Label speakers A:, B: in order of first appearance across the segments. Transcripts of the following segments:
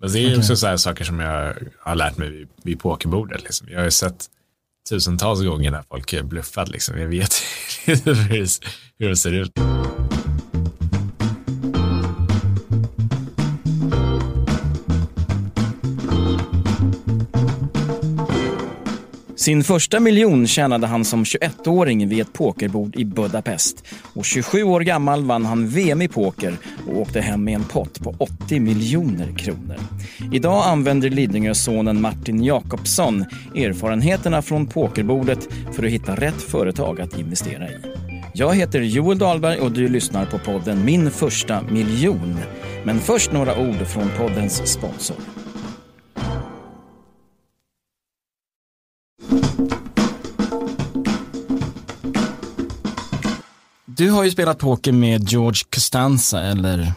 A: Men det är okay. också så här saker som jag har lärt mig vid, vid pokerbordet. Liksom. Jag har ju sett tusentals gånger när folk bluffat. Liksom. Jag vet hur det ser ut.
B: Sin första miljon tjänade han som 21-åring vid ett pokerbord i Budapest. Och 27 år gammal vann han VM i poker och åkte hem med en pott på 80 miljoner kronor. Idag använder Lidingö-sonen Martin Jakobsson erfarenheterna från pokerbordet för att hitta rätt företag att investera i. Jag heter Joel Dahlberg och du lyssnar på podden Min första miljon. Men först några ord från poddens sponsor. Du har ju spelat poker med George Costanza, eller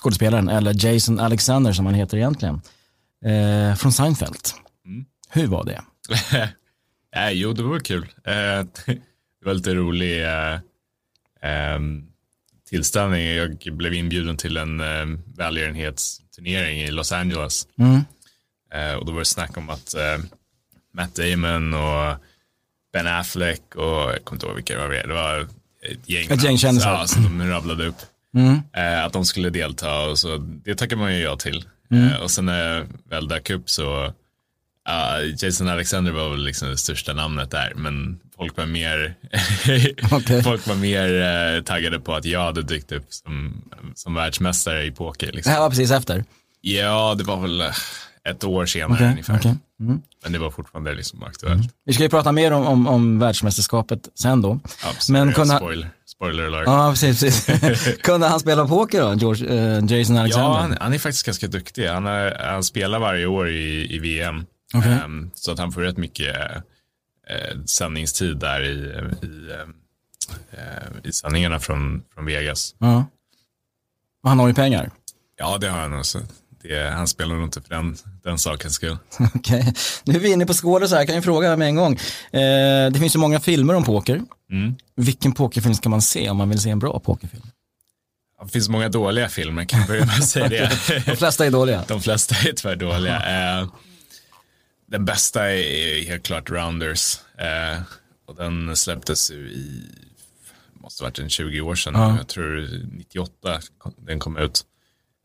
B: skådespelaren, eller Jason Alexander som han heter egentligen, eh, från Seinfeld. Mm. Hur var det?
A: eh, jo, det var kul. Eh, det var lite rolig eh, ehm, tillställning. Jag blev inbjuden till en eh, välgörenhetsturnering i Los Angeles. Mm. Eh, och då var det snack om att eh, Matt Damon och Ben Affleck och jag kommer inte ihåg vilka det var. Det var ett gäng,
B: ett gäng kändisar.
A: Ja, som de rabblade upp. Mm. Eh, att de skulle delta och så det tackar man ju ja till. Mm. Eh, och sen när jag väl dök upp så Uh, Jason Alexander var väl liksom det största namnet där, men folk var mer, okay. folk var mer uh, taggade på att jag hade dykt upp som, som världsmästare i poker. Liksom.
B: Det här var precis efter?
A: Ja, det var väl uh, ett år senare okay. ungefär. Okay. Mm. Men det var fortfarande liksom aktuellt. Mm.
B: Vi ska ju prata mer om, om, om världsmästerskapet sen då.
A: Absolut, Men kunde... spoiler, spoiler alert.
B: Ja, precis. precis. kunde han spela poker då, George, uh, Jason Alexander?
A: Ja, han, han, är faktiskt ganska duktig. Han, är, han spelar varje år i, i VM. Okay. Um, ehm, så att han får rätt mycket uh, sändningstid där i, i, uh, i sändningarna från, från Vegas.
B: Ja. Och han har ju pengar.
A: Ja, det har han också det, han spelar nog inte för den, den sakens skull.
B: Okej, okay. nu är vi inne på skådisar, jag kan ju fråga med en gång. Eh, det finns ju många filmer om poker. Mm. Vilken pokerfilm ska man se om man vill se en bra pokerfilm?
A: Det finns många dåliga filmer, kan jag börja med att säga det.
B: De flesta är dåliga.
A: De flesta är tyvärr dåliga. Eh, den bästa är helt klart Rounders. Eh, och den släpptes i, måste varit en 20 år sedan, ja. jag tror 98 den kom ut.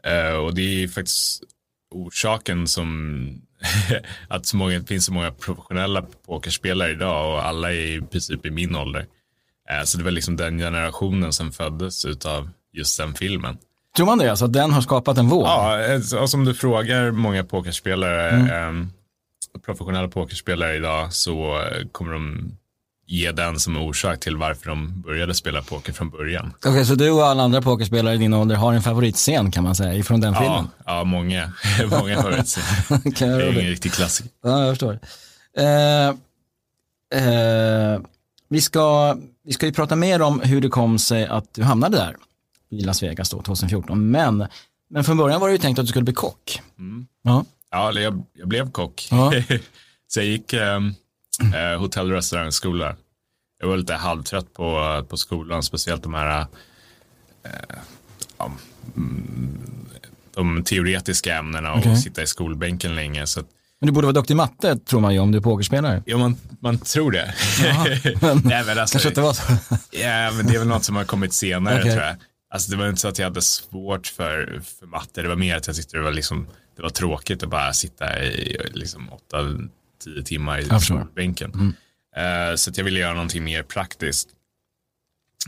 A: Uh, och det är faktiskt orsaken som att så många, det finns så många professionella pokerspelare idag och alla är i princip i min ålder. Uh, så det var liksom den generationen som föddes av just den filmen.
B: Tror man det, alltså att den har skapat en våg?
A: Ja, eh, och som du frågar många pokerspelare, mm. um, professionella pokerspelare idag så kommer de ge den som orsak till varför de började spela poker från början.
B: Okej, okay, så du och alla andra pokerspelare i din ålder har en favoritscen kan man säga ifrån den filmen?
A: Ja, många, många favoritscener. okay, det är ingen riktig klassiker.
B: Ja, jag förstår. Eh, eh, vi, ska, vi ska ju prata mer om hur det kom sig att du hamnade där i Las Vegas då, 2014. Men, men från början var det ju tänkt att du skulle bli kock.
A: Mm. Ja, ja jag, jag blev kock. Ja. så jag gick, um, eh, hotell och restaurangskola. Jag var lite halvtrött på, på skolan, speciellt de här eh, ja, mm, de teoretiska ämnena och okay. sitta i skolbänken länge. Så
B: men du borde vara duktig i matte tror man ju om du är pokerspelare.
A: Ja, man, man tror det.
B: Jaha, men, Nej, men alltså, kanske inte var så.
A: ja, men det är väl något som har kommit senare okay. tror jag. Alltså det var inte så att jag hade svårt för, för matte, det var mer att jag tyckte det var, liksom, det var tråkigt att bara sitta i liksom, åtta tio timmar i bänken. Mm. Uh, så jag ville göra någonting mer praktiskt.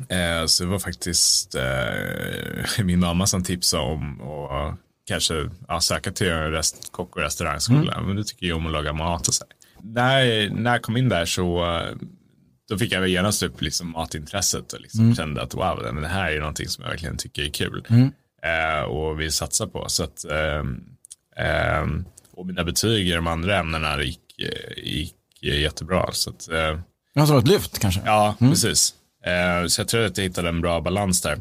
A: Uh, så det var faktiskt uh, min mamma som tipsade om att kanske söka till en rest, kock och restaurangskola. Mm. Men du tycker ju om att laga mat och så. När, när jag kom in där så då fick jag genast upp liksom matintresset och liksom mm. kände att wow, det här är någonting som jag verkligen tycker är kul mm. och vill satsa på. Så att, ehm, och mina betyg i de andra ämnena gick, gick jättebra. Så att, eh,
B: alltså ett lyft kanske?
A: Ja, mm. precis. Eh, så jag tror att jag hittade en bra balans där.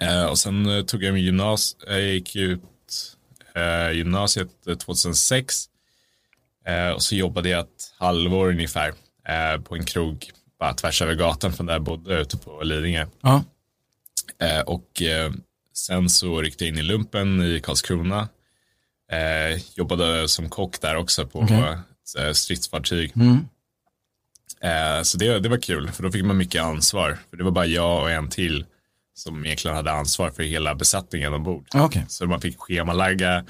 A: Eh, och sen eh, tog jag min gymnas, jag gick ut eh, gymnasiet 2006. Eh, och så jobbade jag ett halvår ungefär eh, på en krog bara tvärs över gatan från där jag bodde ute på Lidingö.
B: Uh
A: och sen så ryckte jag in i lumpen i Karlskrona Eh, jobbade som kock där också på okay. stridsfartyg.
B: Mm.
A: Eh, så det, det var kul, för då fick man mycket ansvar. För det var bara jag och en till som egentligen hade ansvar för hela besättningen ombord.
B: Ah, Okej.
A: Så man fick schemalägga,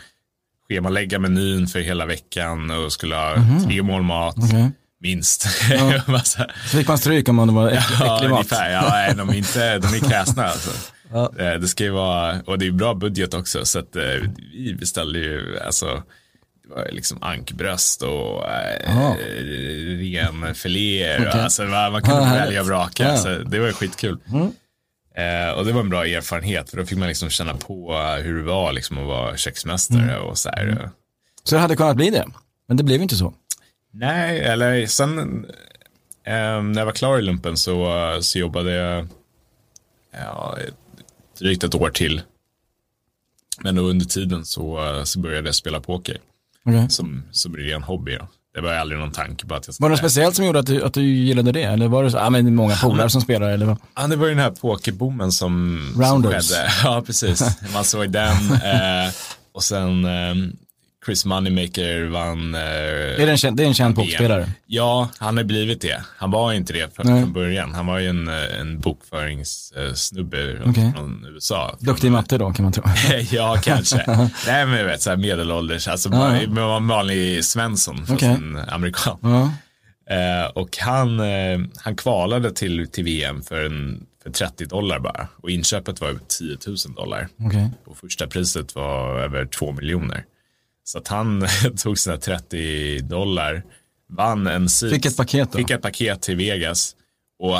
A: schemalägga menyn för hela veckan och skulle ha tre mål mat.
B: Okej.
A: minst.
B: Ja. Så fick man stryk om det var äck,
A: Ja,
B: äcklig mat.
A: ungefär. Ja, nej, de är inte, de är kräsna alltså.
B: Ja.
A: Eh, Det ska ju vara, och det är bra budget också, så att eh, vi beställde ju, alltså, det var liksom ankbröst och eh, renfiléer.
B: Okej.
A: Alltså, man, kunde
B: Ja,
A: välja och vraka,
B: Ja.
A: så det var ju skitkul.
B: Mm.
A: Eh, och det var en bra erfarenhet, för då fick man liksom känna på hur det var liksom, att vara köksmästare
B: Mm.
A: och så här.
B: Så det hade kunnat bli det. Men det blev inte så.
A: Nej, eller sen eh, när jag var klar i lumpen så, så jobbade jag ja, drygt ett år till. Men under tiden så, så började jag spela poker
B: Okej.
A: som, som ren hobby. Då. Det var aldrig någon tanke på att jag
B: Var det något
A: skulle...
B: speciellt som gjorde att du, att du gillade det? Eller var det så, ja men många polare som spelar eller vad?
A: Ja, det var ju den här pokerboomen som, som
B: Rounders.
A: skedde. Ja, precis. Man såg den. Eh, och sen eh, Chris Moneymaker vann eh,
B: Är det en känd, det är en känd pokerspelare?
A: Ja, han har blivit det. Han var inte det från, från början. Han var ju en, eh, en bokföringssnubbe
B: Okej.
A: från USA.
B: Duktig i matte då kan man tro.
A: ja, kanske. Nej, men jag vet, så här medelålders, alltså
B: Ja.
A: bara, vanlig Svensson, fast
B: Okej.
A: en amerikan.
B: Ja.
A: Eh, och han, eh, han kvalade till, till VM för, en, för 30 dollar bara. Och inköpet var över 10 000 dollar.
B: Okej.
A: Och första priset var över 2 miljoner. Så att han tog sina 30 dollar, vann en sit.
B: Fick ett paket då?
A: Fick ett paket till Vegas. Och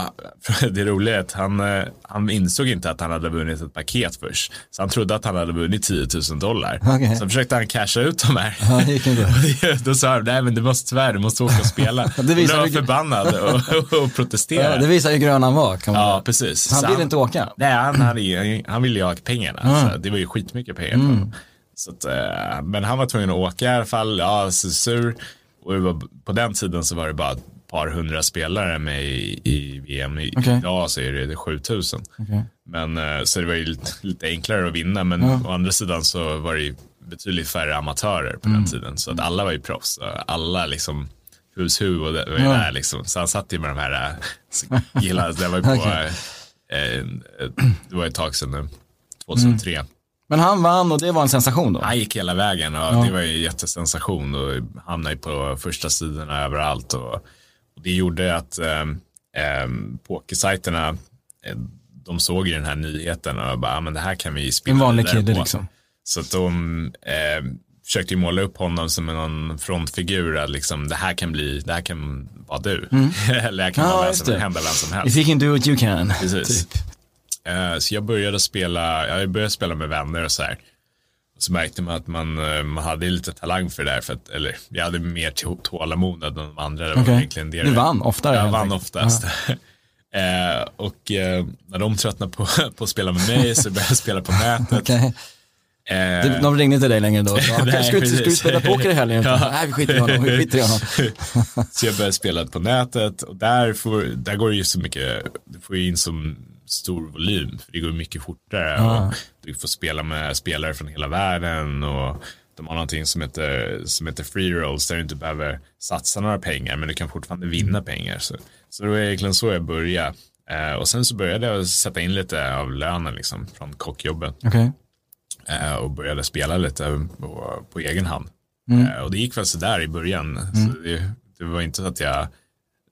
A: det roliga är att han, eh, han insåg inte att han hade vunnit ett paket först. Så han trodde att han hade vunnit 10 000 dollar.
B: Okej.
A: Så försökte han casha ut de här.
B: Ja, det gick inte.
A: Då sa han, nej men du måste tyvärr, du måste åka och spela.
B: Det
A: och då
B: visar
A: var förbannad och, och protesterade.
B: Ja, det visar ju hur grön han var. Kan man
A: Ja,
B: säga.
A: precis.
B: han
A: Så
B: ville inte åka.
A: Nej, han, hade, han ville ju ha pengarna.
B: Ja.
A: Så det var ju skitmycket pengar
B: Mm.
A: på honom. Så att, eh, men han var tvungen att åka i alla fall. Ja, så sur. Och var, på den tiden så var det bara ett par hundra spelare med i, i VM. I,
B: Okej.
A: Idag så är det 7000.
B: Okej.
A: Men, eh, så det var ju lite, lite enklare att vinna. Men
B: Ja.
A: å andra sidan så var det ju betydligt färre amatörer på
B: Mm.
A: den tiden. Så att alla var ju proffs. Alla liksom who's who och det var ju
B: Ja.
A: där liksom. Så han satt ju med de här killarna. Det var ju på,
B: Okej.
A: eh, eh, det var ett tag sedan nu. 2003.
B: Men han vann och det var en sensation då?
A: Han gick hela vägen och
B: Ja.
A: det var en jättesensation och hamnade på första sidorna överallt. Och, och det gjorde att eh, eh, pokersajterna, eh, de såg ju den här nyheten och bara, ah, men det här kan vi spela
B: En vanlig kille liksom.
A: Så att de eh, försökte ju måla upp honom som en frontfigur, att liksom, det här kan bli, det här kan vara du. Eller det här kan
B: Mm. Ja,
A: vara vem som, hända vem som helst.
B: If you can do it you can.
A: Precis.
B: Typ.
A: Eh, så jag började spela, jag började spela med vänner och så här. Så märkte man att man, eh, man hade lite talang för det där, för att, eller jag hade mer tå- tålamod än de andra. Det var
B: Okej.
A: egentligen det det-
B: vann oftare,
A: Jag vann oftast. eh, och när de tröttnade på, på att spela med mig så började jag spela på nätet.
B: Okej.
A: Eh,
B: De ringde inte dig längre då? Så,
A: Nej,
B: ska, du, ska
A: precis.
B: spela poker i helgen?
A: Ja.
B: Nej, vi skiter i honom. Vi skiter i honom.
A: Så jag började spela på nätet och där, får, där går det ju så mycket, du får ju in så stor volym, för det går mycket fortare
B: Ja.
A: och du får spela med spelare från hela världen och de har någonting som heter, som heter free rolls där du inte behöver satsa några pengar men du kan fortfarande vinna pengar. Så, så det var egentligen så jag började. Eh, och sen så började jag sätta in lite av lönen liksom från kockjobbet
B: Okej.
A: Eh, och började spela lite på, på egen hand.
B: Mm.
A: Eh, och det gick väl sådär i början. Så det, det var inte så att jag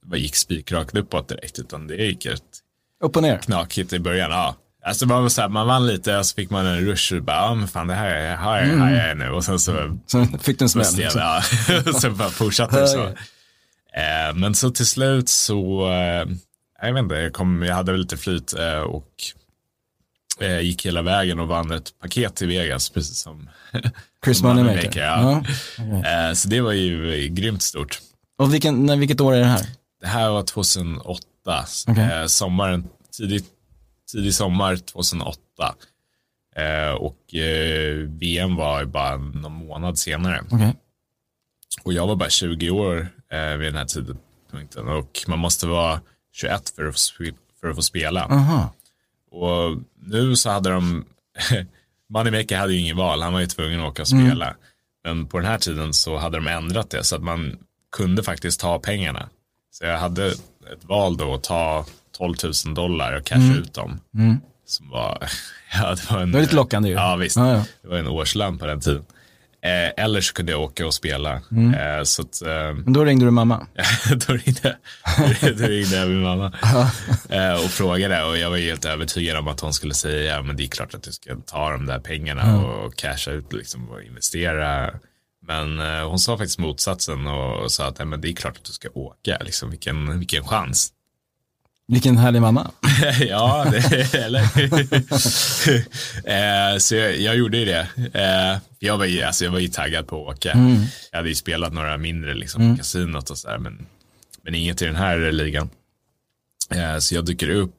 A: bara gick spikrakt uppåt direkt, utan det gick rätt
B: Upp och ner.
A: knakigt i början. Ja. Alltså man, var så här, man vann lite och så fick man en rush och bara, men fan det här är här, är- här är jag nu. Och sen så
B: Sen fick du en smäll. Liksom.
A: ja. så bara fortsatte det så. Eh, men så till slut så, jag vet inte, jag, kom, jag hade väl lite flyt och eh, gick hela vägen och vann ett paket till Vegas, precis som
B: Chris Moneymaker.
A: ja.
B: Ja.
A: Eh, så det var ju eh, grymt stort.
B: Och vilken, när, vilket år är det här?
A: Det här var 2008,
B: Okej.
A: eh, sommaren, tidig, tidig sommar 2008. Eh, och eh, VM var bara någon månad senare.
B: Okej.
A: Och jag var bara 20 år vid den här tidpunkten och man måste vara 21 för att, för att få spela.
B: Aha.
A: Och nu så hade de, Moneymaker hade ju ingen val, han var ju tvungen att åka och spela. Men på den här tiden så hade de ändrat det så att man kunde faktiskt ta pengarna. Så jag hade ett val då att ta 12 000 dollar och casha
B: Mm.
A: ut dem. Som var, ja, det var en,
B: Det var lite lockande ju.
A: Ja, visst.
B: Ja, ja.
A: Det var en årslön på den tiden. Eh, eller så kunde jag åka och spela.
B: Mm.
A: Eh, så att, eh,
B: Men då ringde du mamma.
A: då, ringde, då ringde jag min mamma eh, och frågade och jag var helt övertygad om att hon skulle säga ja men det är klart att du ska ta de där pengarna och casha ut liksom och investera. Men eh, hon sa faktiskt motsatsen och sa att nej, men det är klart att du ska åka, liksom, vilken, vilken chans.
B: Vilken härlig mamma.
A: ja, det, eller eh, Så jag, jag gjorde ju det. Eh, jag, var ju, alltså, jag var ju taggad på att åka. Jag hade ju spelat några mindre liksom, på kasinot och sådär, men, men inget i den här ligan. Eh, så jag dyker upp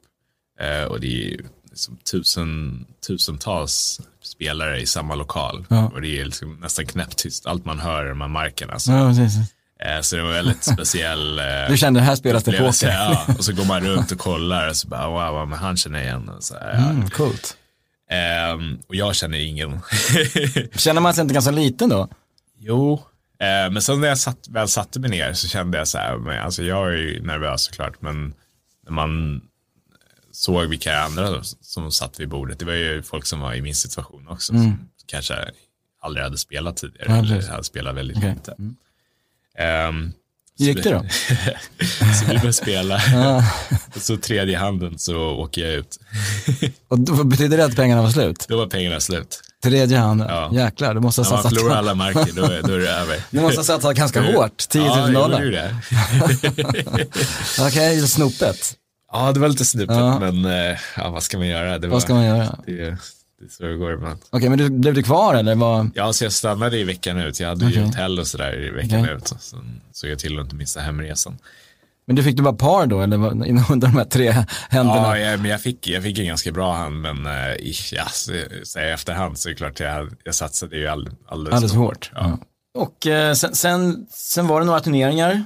A: eh, och det är ju liksom tusen, tusentals spelare i samma lokal.
B: Ja.
A: Och det är liksom nästan knäpptyst. Allt man hör är de här marken. Alltså.
B: Ja, precis.
A: Eh, så det var väldigt speciell. Eh,
B: Du kände, här spelas det poker.
A: Ja, och så går man runt och kollar och så bara, wow, men han känner igen. Och, så här, ja.
B: Mm, coolt.
A: Ehm, och jag känner ingen.
B: Känner man sig inte ganska liten då?
A: jo, eh, men sen när jag satt, väl satte mig ner så kände jag så här, men, alltså jag är ju nervös såklart, men när man såg vilka andra som satt vid bordet, det var ju folk som var i min situation också, som kanske aldrig hade spelat tidigare,
B: Mm. Ja,
A: eller hade spelat väldigt
B: Okej.
A: lite. Ehm,
B: Hur gick det då?
A: så vi började spela. och så tredje handen så åker jag ut.
B: Och då betyder det att pengarna var slut?
A: Då var pengarna slut.
B: Tredje hand,
A: Ja.
B: jäklar, du måste ha
A: När man
B: satsat,
A: förlorar alla marker då, är- då är det över.
B: du måste ha satsat ganska hårt, 10 000
A: Ja, jag
B: dollar.
A: ju det.
B: Okej, okay, snopet.
A: Ja, det var lite snupet,
B: Ja.
A: men eh, ja, vad ska man göra? Det var,
B: Vad ska man göra?
A: Det, det är så det går ibland.
B: Okej, men du, blev du kvar eller? Vad?
A: Ja, så jag stannade i veckan ut. Jag hade
B: Okej.
A: ju hotell och sådär i veckan
B: Okej.
A: ut. Sen såg jag till att inte missa hemresan.
B: Men du fick du bara par då, eller under de här tre händerna?
A: Ja, jag, men jag fick, jag fick en ganska bra hand, men i- ja, så, så efterhand så är det klart jag, jag satsade ju all, alldeles,
B: Alldeles för hårt.
A: Ja.
B: Och eh, sen, sen, sen var det några turneringar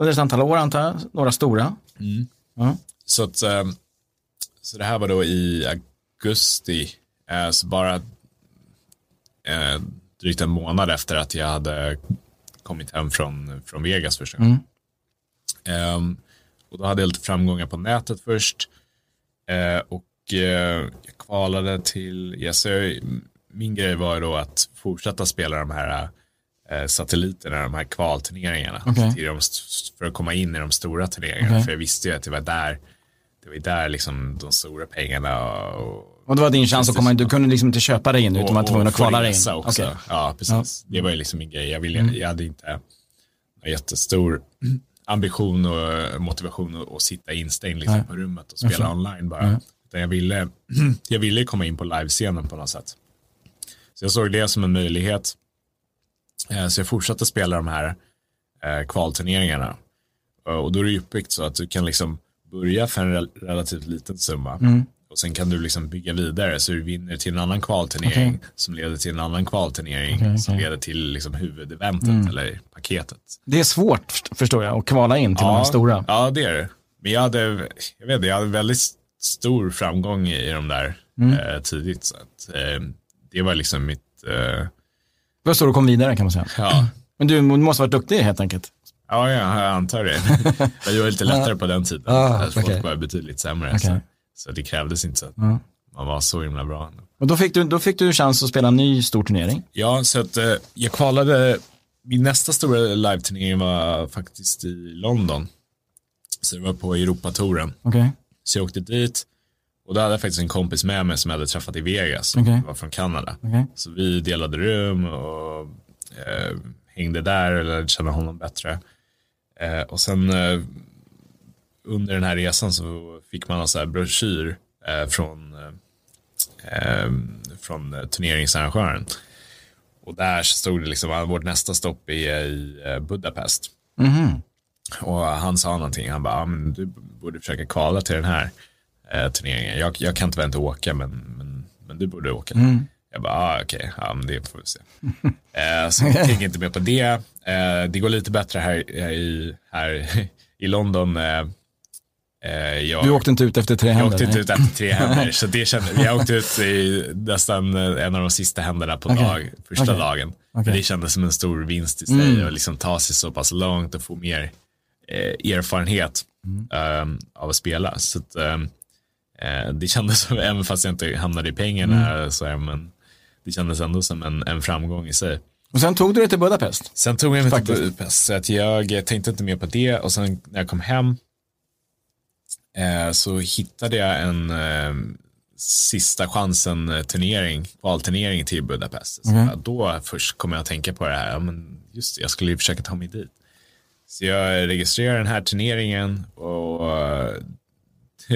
B: under ett antal år antar jag, några stora. Ja.
A: Så, att, eh, så det här var då i augusti, så bara eh, drygt en månad efter att jag hade kommit hem från, från Vegas första gången. Ehm, och då hade jag lite framgångar på nätet först. Eh, och eh, jag kvalade till, ja, så min grej var då att fortsätta spela de här eh, satelliterna, de här kvalturneringarna. Till de, för att komma in i de stora turneringarna.
B: Okej.
A: För jag visste ju att det var där, det var där liksom de stora pengarna och,
B: Och det var din chans att komma in, du kunde liksom inte köpa dig in utan var tvungen att kvala dig in.
A: också.
B: Okej.
A: Ja, precis. Det var ju liksom min grej. Jag, ville,
B: Mm.
A: jag hade inte en jättestor ambition och motivation att, att sitta instängd liksom
B: Nej.
A: på rummet och spela online bara. Utan jag ville, jag ville komma in på livescenen på något sätt. Så jag såg det som en möjlighet. Eh, Så jag fortsatte spela de här eh, kvalturneringarna. Och då är det uppbyggt så att du kan liksom börja för en rel- relativt liten summa.
B: Mm.
A: Och sen kan du liksom bygga vidare så du vinner till en annan kvalturnering som leder till en annan kvalturnering
B: Okej,
A: som
B: okej.
A: leder till liksom huvudeventet eller paketet.
B: Det är svårt först- förstår jag att kvala in till de här stora.
A: Ja, det är det. Men jag hade, jag vet jag hade väldigt stor framgång i de där
B: Mm.
A: eh, tidigt. Så att, eh, det var liksom mitt, eh,
B: Det var så du kom vidare kan man säga.
A: ja,
B: Men du måste ha varit duktig helt enkelt.
A: Ja, ja, jag antar det. Det var lite lättare på den tiden.
B: Ah,
A: att folk var betydligt sämre. Så, så det krävdes inte så att
B: Ja.
A: man var så himla bra.
B: Och då fick, du, då fick du chans att spela en ny stor turnering.
A: Ja, så att eh, jag kvalade, min nästa stora live-turnering var faktiskt i London. Så det var på Europatouren.
B: Okej.
A: Så jag åkte dit och då hade jag faktiskt en kompis med mig som jag hade träffat i Vegas, som
B: Okej.
A: var från Kanada.
B: Okej.
A: Så vi delade rum och eh, hängde där lärde känna honom bättre. Eh, och sen eh, under den här resan så fick man en sån här broschyr eh, från, eh, eh, från turneringsarrangören. Och där så stod det liksom att vårt nästa stopp är i Budapest.
B: Mhm.
A: Och han sa någonting, han bara, ah, men du borde försöka kvala till den här eh, turneringen. Jag, jag kan inte åka, men, men, men du borde åka. Jag bara, ah, okej, ja, men det får vi se. eh, så jag tänker inte med på det. Eh, det går lite bättre här, här, i, här i London. Eh, Eh, jag,
B: du åkte inte ut efter tre händer?
A: Jag åkte inte ut efter tre händer. så det kände, jag åkte ut i nästan en av de sista händerna på okay. dag, första okay. dagen. Okay. Det kändes som en stor vinst i sig mm. att liksom ta sig så pass långt och få mer eh, erfarenhet mm. um, av att spela. Så att, um, eh, det kändes som, även fast jag inte hamnade i pengarna, mm. så här, men det kändes ändå som en, en framgång i sig.
B: Och sen tog du dig till Budapest?
A: Sen tog jag mig till Budapest. Så att jag tänkte inte mer på det och sen när jag kom hem eh, så hittade jag en eh, sista chansen eh, turnering, valturnering till Budapest. Mm. Så då först kom jag att tänka på det här, ja, men just det, jag skulle ju försöka ta mig dit. Så jag registrerar den här turneringen och eh,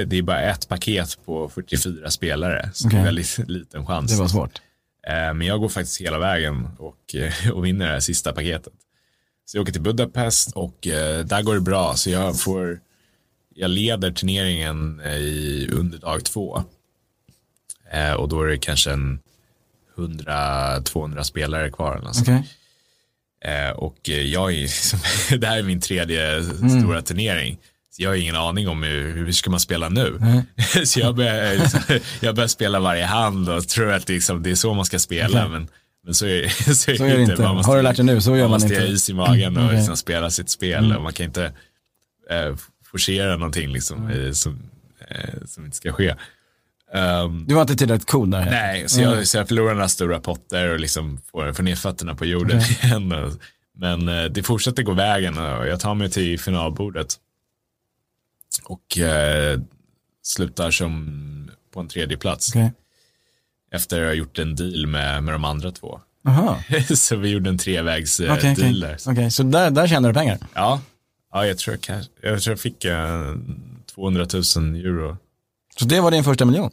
A: det är bara ett paket på 44 spelare. Så okay. det är väldigt liten chans.
B: Det var svårt.
A: Eh, men jag går faktiskt hela vägen och, eh, och vinner det här sista paketet. Så jag åker till Budapest och eh, där går det bra. Så jag får, jag leder turneringen i, under dag två. Och då är det kanske en 100-200 spelare kvar. Alltså. Okay. Och jag är, det här är min tredje mm. stora turnering jag har ingen aning om hur, hur ska man spela nu. Mm. så jag börjar, jag börjar spela varje hand och tror att liksom, det är så man ska spela. Okay. Men, men så är, så är, så är det inte.
B: Måste, har du lärt dig nu? Så gör man, man
A: inte.
B: Man
A: måste ha is i magen och okay. liksom spela sitt spel. Mm. Och man kan inte eh, forcera någonting liksom, mm. som, eh, som inte ska ske.
B: Um, du var inte tillräckligt cool där?
A: Nej, så jag, mm. så jag förlorar några stora potter och liksom får, får ner fötterna på jorden okay. igen. Men eh, det fortsätter gå vägen och jag tar mig till finalbordet och eh, slutar som på en tredje plats. Okay. Efter att ha gjort en deal med, med de andra två. så vi gjorde en trevägs eh, okay, deal
B: där. Okej, okay. så där, där tjänade du pengar?
A: Ja, ja jag, tror jag, jag, tror jag fick eh, 200 000 euro.
B: Så det var din första miljon?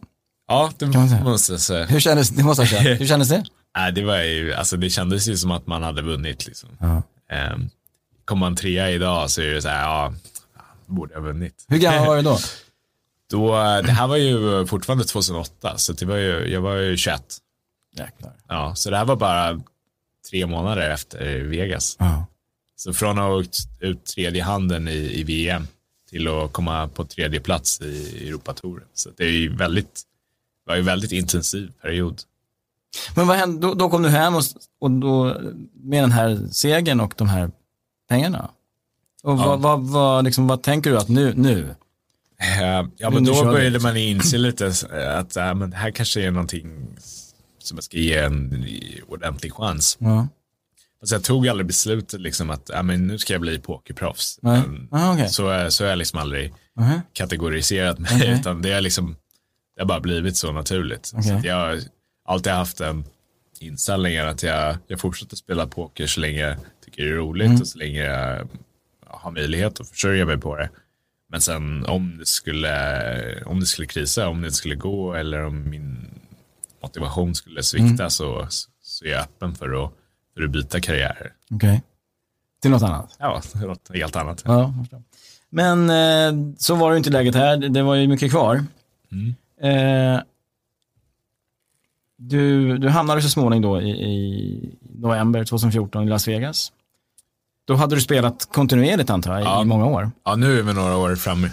A: Ja, det måste jag säga.
B: Hur kändes det? Måste jag säga. Hur kändes det?
A: Nej, det, var ju, alltså, det kändes ju som att man hade vunnit. Liksom. -huh. um, kommer man trea idag så är det så här, ja, borde jag ha vunnit.
B: Hur gammal var du då?
A: då? Det här var ju fortfarande 2008, så det var ju, jag var ju 21.
B: Jäklar.
A: Ja, så det här var bara tre månader efter Vegas.
B: Uh.
A: Så från att ha åkt ut tredje handen i, i VM till att komma på tredje plats i Europatouren. Så det är ju väldigt, det var ju väldigt intensiv period.
B: Men vad hände, då, då kom du hem och, och då, med den här segern och de här pengarna? Och ja. vad, vad, vad, liksom, vad tänker du att nu, nu?
A: Uh, ja, men då började man inse lite att uh, men det här kanske är någonting som jag ska ge en ordentlig chans.
B: Ja.
A: Alltså jag tog aldrig beslutet liksom att uh, men nu ska jag bli pokerproffs.
B: Ah, okay.
A: så, så har jag liksom aldrig -huh. kategoriserat mig, okay. utan det har liksom, det har bara blivit så naturligt. Okay. Så jag har alltid haft en inställning att jag, jag fortsätter spela poker så länge jag tycker det är roligt mm. och så länge jag ha möjlighet att försörja mig på det. Men sen om det skulle, om det skulle krisa, om det skulle gå eller om min motivation skulle svikta mm. så, så är jag öppen för att, för att byta karriär.
B: Okej. Okay. Till något annat?
A: Ja, något helt annat.
B: Ja, Men eh, så var det inte läget här. Det var ju mycket kvar.
A: Mm.
B: Eh, du, du hamnade så småningom då i, i november 2014 i Las Vegas. Då hade du spelat kontinuerligt antar jag, ja. i många år?
A: Ja, nu är vi några år framme.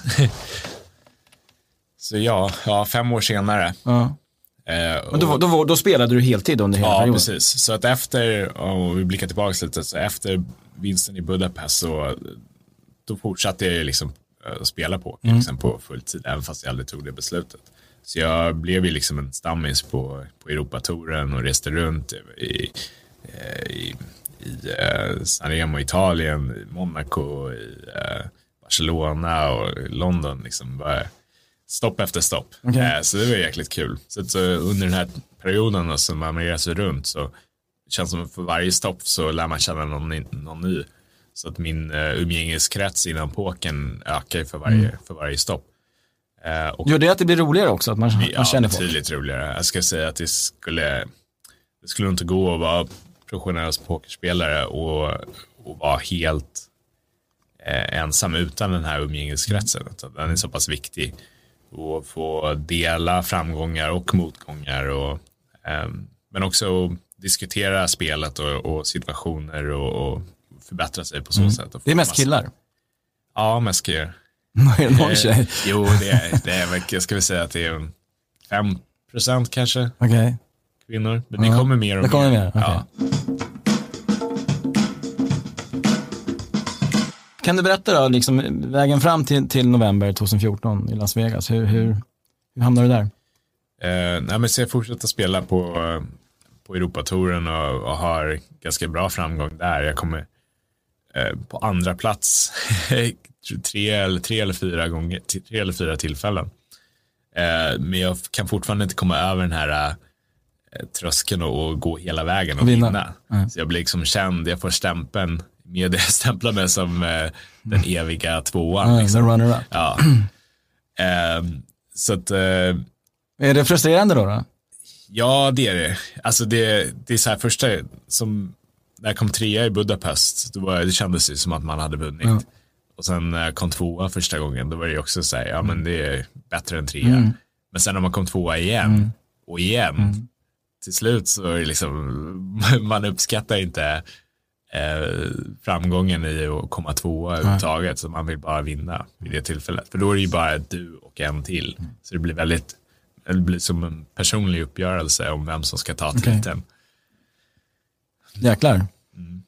A: så ja, ja, fem år senare.
B: Ja. Eh, Men då, då, då, spelade du heltid under hela
A: ja,
B: perioden?
A: Ja, precis. Så att efter, om vi blickar tillbaka lite, så efter vinsten i Budapest så då fortsatte jag liksom att eh, spela på mm. liksom på fulltid, även fast jag aldrig tog det beslutet. Så jag blev ju liksom en stammis på, på Europatouren och reste runt i, eh, i i eh, Sanremo Italien, i Monaco, i Barcelona och London. Liksom bara stopp efter stopp.
B: Okay. Eh,
A: så det var jäkligt kul. Så, så under den här perioden då, som man reser runt så känns som att för varje stopp så lär man känna någon, någon ny. Så att min uh, umgängeskrets inom pokern ökar för varje, mm. för varje stopp.
B: Uh, och, Gör det att det blir roligare också? Att man, ja, man känner folk?
A: Ja, betydligt roligare. Jag ska säga att det skulle, det skulle inte gå att vara professionell pokerspelare och, och vara helt eh, ensam utan den här umgängeskretsen. Den är så pass viktig. Och få dela framgångar och motgångar. Och, eh, men också diskutera spelet och, och situationer och, och, förbättra sig på så mm. sätt.
B: det är mest killar?
A: Ja, mest killar.
B: är det någon tjej?
A: jo, det är, det är, jag ska väl säga att det är 5 procent kanske.
B: Okay.
A: Kvinnor. Men det kommer mer och
B: det kommer mer. mer. Okay.
A: Ja.
B: Kan du berätta då, liksom, vägen fram till, till november 2014 i Las Vegas, hur, hur, hur hamnade du där?
A: Eh, nej, men så jag fortsätter spela på, på Europatouren och, och har ganska bra framgång där. Jag kommer eh, på andra plats tre, eller, tre eller fyra gånger, tre eller fyra tillfällen. Eh, men jag kan fortfarande inte komma över den här eh, tröskeln och, och, gå hela vägen och vinna. vinna. Mm. Så jag blir liksom känd, jag får stämpeln, media stämplar mig som eh, den eviga tvåan.
B: Mm, liksom. runner up.
A: Ja. Ehm, så att
B: är det frustrerande då? då?
A: Ja, det är det. Alltså det, det är så här första, som när jag kom trea i Budapest, då var, det kändes det som att man hade vunnit. Mm. Och sen när jag kom tvåa första gången, då var det också så här, ja men det är bättre än trea. Mm. Men sen när man kom tvåa igen mm. och igen, mm. till slut så är det liksom, man uppskattar inte eh, framgången i att komma tvåa överhuvudtaget, så man vill bara vinna vid det tillfället. För då är det ju bara du och en till. Mm. Så det blir väldigt det blir som en personlig uppgörelse om vem som ska ta titeln. Okay.
B: Jäklar. Mm.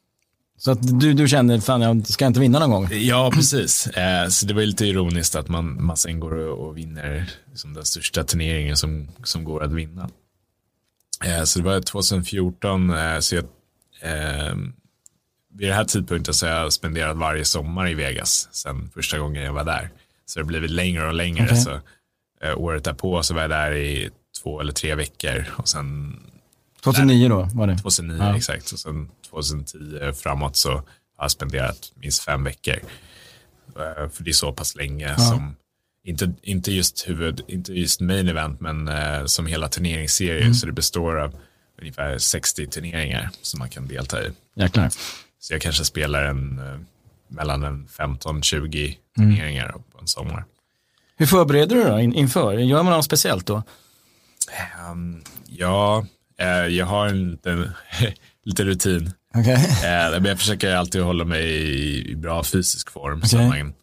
B: Så att du, du kände, fan jag ska inte vinna någon gång?
A: Ja, precis. Eh, så det var lite ironiskt att man, man sen går och, och vinner liksom den största turneringen som, som går att vinna. Eh, så det var 2014, eh, så jag, vid den här tidpunkten så har jag spenderat varje sommar i Vegas sen första gången jag var där. Så det har blivit längre och längre. Okay. Så Eh, året därpå så var jag där i två eller tre veckor och sen
B: 2009 då var det?
A: 2009 ja. exakt och sen 2010 framåt så har jag spenderat minst fem veckor. Eh, för det är så pass länge ja. som, inte, inte just huvud, inte just main event men uh, som hela turneringsserie mm. så det består av ungefär 60 turneringar som man kan delta i.
B: Jäklar.
A: Så jag kanske spelar en uh, mellan en 15-20 mm. turneringar mm. på en sommar.
B: Hur förbereder du då inför? Gör man något speciellt då?
A: Um, ja, uh, jag har en liten, lite rutin.
B: Okay.
A: Uh, men jag försöker alltid hålla mig i, bra fysisk form. Okay. Man,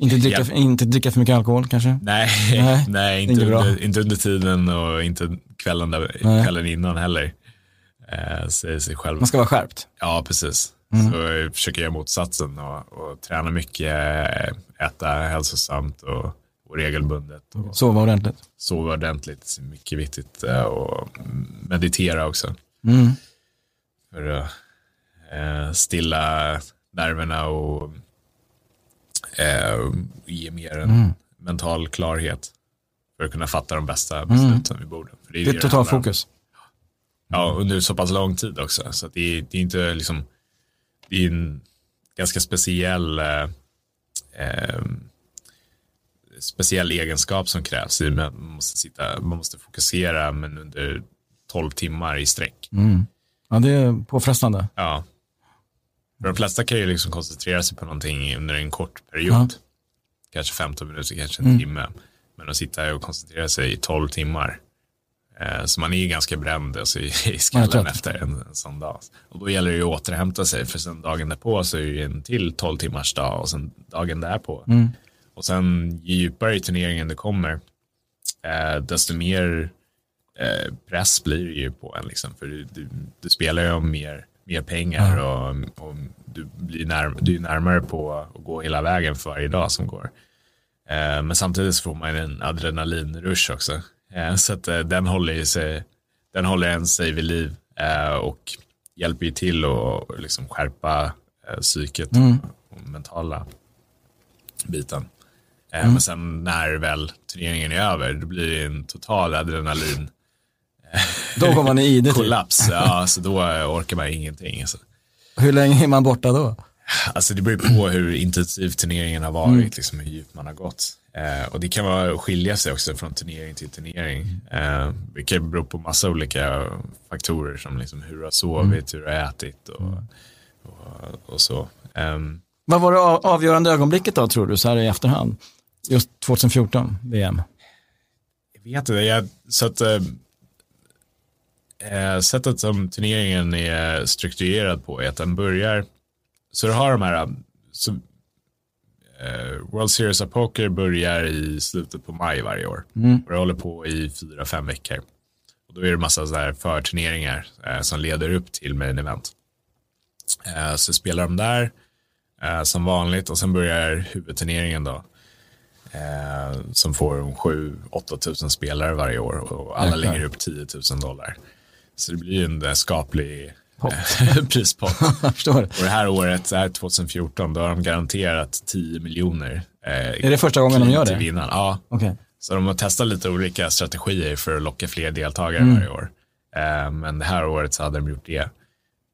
B: inte, dricka, ja. inte dricka för mycket alkohol kanske?
A: Nej, nej, nej inte, inte, under, inte, under, tiden och inte kvällen, där, kvällen innan heller. Uh, sig själv.
B: Man ska vara skärpt?
A: Ja, precis. Mm. Så jag försöker göra motsatsen och, och träna mycket, äta hälsosamt och, och regelbundet. Och
B: sova ordentligt.
A: Sova ordentligt, mycket viktigt. Eh, och meditera också.
B: Mm.
A: För att eh, stilla nerverna och eh, ge mer en mm. mental klarhet. För att kunna fatta de bästa mm. besluten mm. vid bordet. För
B: det är, det är total fokus.
A: Ja, under så pass lång tid också. Så det är, det är inte liksom det är en ganska speciell eh, eh, speciell egenskap som krävs. Man måste, sitta, man måste fokusera men under 12 timmar i sträck.
B: Mm. Ja, det är påfrestande.
A: Ja. För de flesta kan ju liksom koncentrera sig på någonting under en kort period. Ja. Kanske 15 minuter, kanske en mm. timme. Men att sitta och koncentrera sig i 12 timmar. Eh, så man är ju ganska bränd alltså, i, skallen efter en, sån dag. Och då gäller det ju att återhämta sig för sen dagen därpå så är det en till 12 timmars dag och sen dagen därpå.
B: Mm.
A: Och sen ju djupare i turneringen det kommer eh, desto mer eh, press blir det ju på en liksom. För du, du, du spelar ju om mer, mer pengar mm. och, och, du blir närm du är närmare på att gå hela vägen för varje dag som går. Men samtidigt så får man en adrenalinrush också. Eh, så att eh, den håller sig, den håller en sig vid liv eh, och hjälper ju till att liksom skärpa psyket mm. och mentala biten. Mm. Men sen när väl turneringen är över, då blir det en total adrenalin.
B: Då kommer man i det.
A: Kollaps, ja, så då orkar man ingenting. Alltså.
B: Hur länge är man borta då?
A: Alltså det beror på hur intensiv turneringen har varit, mm. liksom hur djupt man har gått. Eh, och det kan vara skilja sig också från turnering till turnering. Eh, det kan bero på massa olika faktorer som liksom hur du har sovit, hur du har ätit och, och, och så. Um,
B: Vad var det avgörande ögonblicket då tror du, så här i efterhand? Just 2014, VM?
A: Jag vet inte, jag, så att, eh, eh, sättet som turneringen är strukturerad på är att den börjar, så du har de här, så World Series of Poker börjar i slutet på maj varje år. Mm. Och det håller på i fyra, fem veckor. Och då är det massa så här förturneringar eh, som leder upp till main event. Eh, så spelar de där eh, som vanligt och sen börjar huvudturneringen då. Eh, som får 7-8 tusen spelare varje år och alla lägger upp 10 000 dollar. Så det blir en skaplig prispott. och det här året, det här 2014, då har de garanterat 10 miljoner.
B: Eh, är det första gången de gör det?
A: Vinnaren. Ja.
B: Okay.
A: Så de har testat lite olika strategier för att locka fler deltagare mm. varje år. Eh, men det här året så hade de gjort det.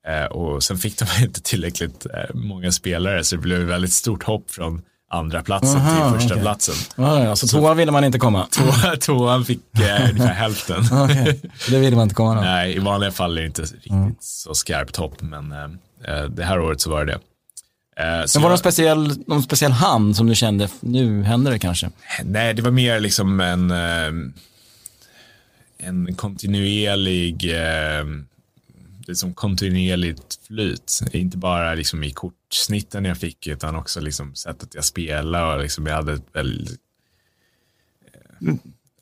A: Eh, och sen fick de inte tillräckligt eh, många spelare så det blev väldigt stort hopp från andra platsen Aha, till första okay. platsen.
B: Ah, ja, så, så tvåan ville man inte komma?
A: Två, tvåan fick eh, ungefär hälften.
B: okay. Det ville man inte komma då?
A: Nej, i vanliga fall är det inte riktigt mm. så skarpt hopp, men eh, eh, det här året så var det det.
B: Eh, men var det någon speciell, någon speciell hand som du kände, nu händer det kanske?
A: Nej, det var mer liksom en, eh, en kontinuerlig eh, liksom kontinuerligt flyt. Inte bara liksom i kortsnitten jag fick utan också liksom sättet jag spelade och liksom jag hade ett väldigt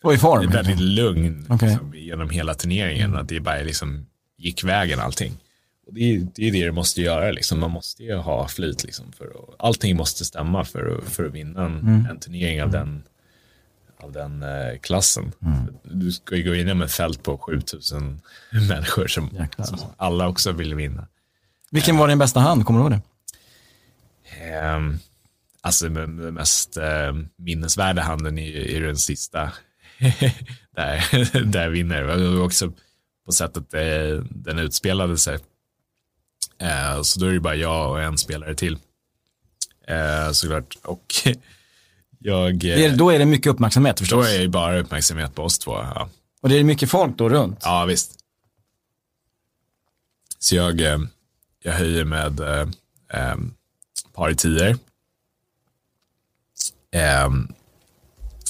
B: och i form?
A: Väldigt lugn okay. liksom, genom hela turneringen. Att det bara liksom gick vägen allting. Och det, är, det är det det måste göra. Liksom. Man måste ju ha flyt. Liksom, för att, allting måste stämma för att, för att vinna en, mm. en turnering av den, av den eh, klassen. Mm. Du ska ju gå in med ett fält på 7000 människor som, som, alla också vill vinna.
B: Vilken var din bästa hand? Kommer du ihåg det?
A: Eh, alltså den mest eh, minnesvärda handen är, är den sista. där, där jag vinner. Och också på sättet eh, den utspelade sig. Eh, så då är det bara jag och en spelare till. Eh, såklart. Och jag,
B: det är, då är det mycket uppmärksamhet förstås.
A: Då är det bara uppmärksamhet på oss två. Ja.
B: Och det är mycket folk då runt?
A: Ja, visst. Så jag, eh, jag höjer med eh, par i tior. Eh,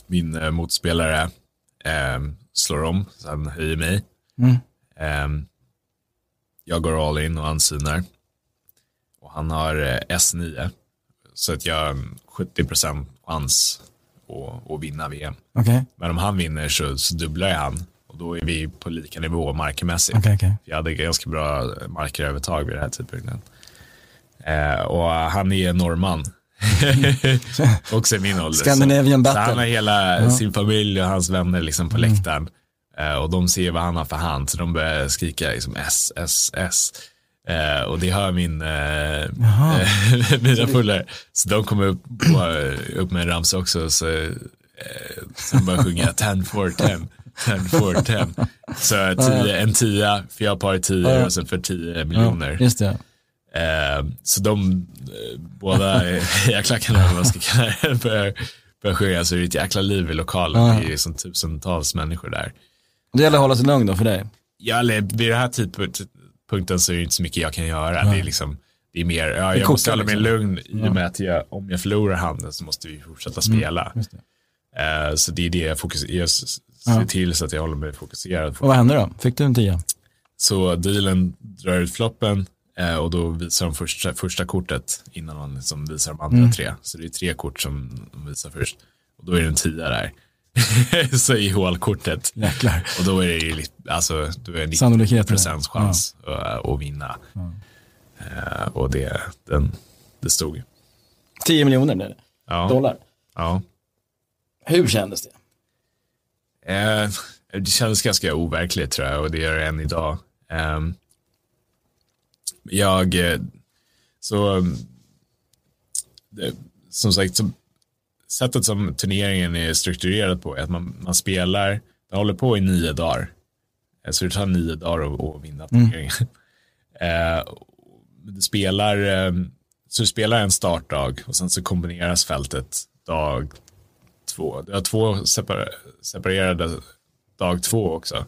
A: min eh, motspelare eh, slår om, så han höjer mig. Mm. Eh, jag går all in och ansynar. Och han har S9. Så att jag har 70% chans att, att vinna VM.
B: Okay.
A: Men om han vinner så, så dubblar jag han. Och då är vi på lika nivå markermässigt.
B: Okay, okay.
A: Jag hade ganska bra markerövertag vid den här tidpunkten. Eh, och han är norrman. Också i min ålder.
B: Scandinavian battle.
A: Så han har hela ja. sin familj och hans vänner liksom på mm. läktaren. Eh, och de ser vad han har för hand, så de börjar skrika liksom S, S, S. Eh, och det hör min, eh, mina polare. Så de kommer upp, på, upp med en ramsa också. Så, eh, så de börjar sjunga 10 for 10. 10 for 10. Så tio, en tia, för jag har par tio och sen för 10 miljoner.
B: just det.
A: Eh, så de eh, båda jäklackarna, vad man ska kalla det, börjar, börjar sjunga. Så det är ett jäkla liv i lokalen. Det är som tusentals människor där.
B: Det gäller att hålla sig lugn då för dig?
A: Ja, eller vid den här tidpunkten så är det inte så mycket jag kan göra. Det är liksom det är mer, ja, jag måste hålla mig liksom. lugn i och med att jag, om jag förlorar handen så måste vi fortsätta mm, spela. Mm, det. Uh, så det är det jag fokuserar, jag ser ja. till så att jag håller mig fokuserad.
B: Och vad hände då? Fick du en tia?
A: Så dealen drar ut floppen uh, och då visar de första, första kortet innan man liksom visar de andra mm. tre. Så det är tre kort som de visar först. Och då är det en tia där. så i hålkortet.
B: Jäklar.
A: Och då är det alltså, då är 90 procents chans ja. att, att vinna. Ja. Uh, och det, den, det stod.
B: 10 miljoner ja. dollar.
A: Ja.
B: Hur kändes det?
A: Uh, det kändes ganska overkligt tror jag och det gör det än idag. Um, jag, eh, så, det, som sagt, så sättet som turneringen är strukturerad på är att man, man spelar, den håller på i nio dagar. Eh, så det tar nio dagar att, vinna mm. turneringen. Mm. du spelar, eh, så du spelar en startdag och sen så kombineras fältet dag två. Du har två separ separerade dag två också.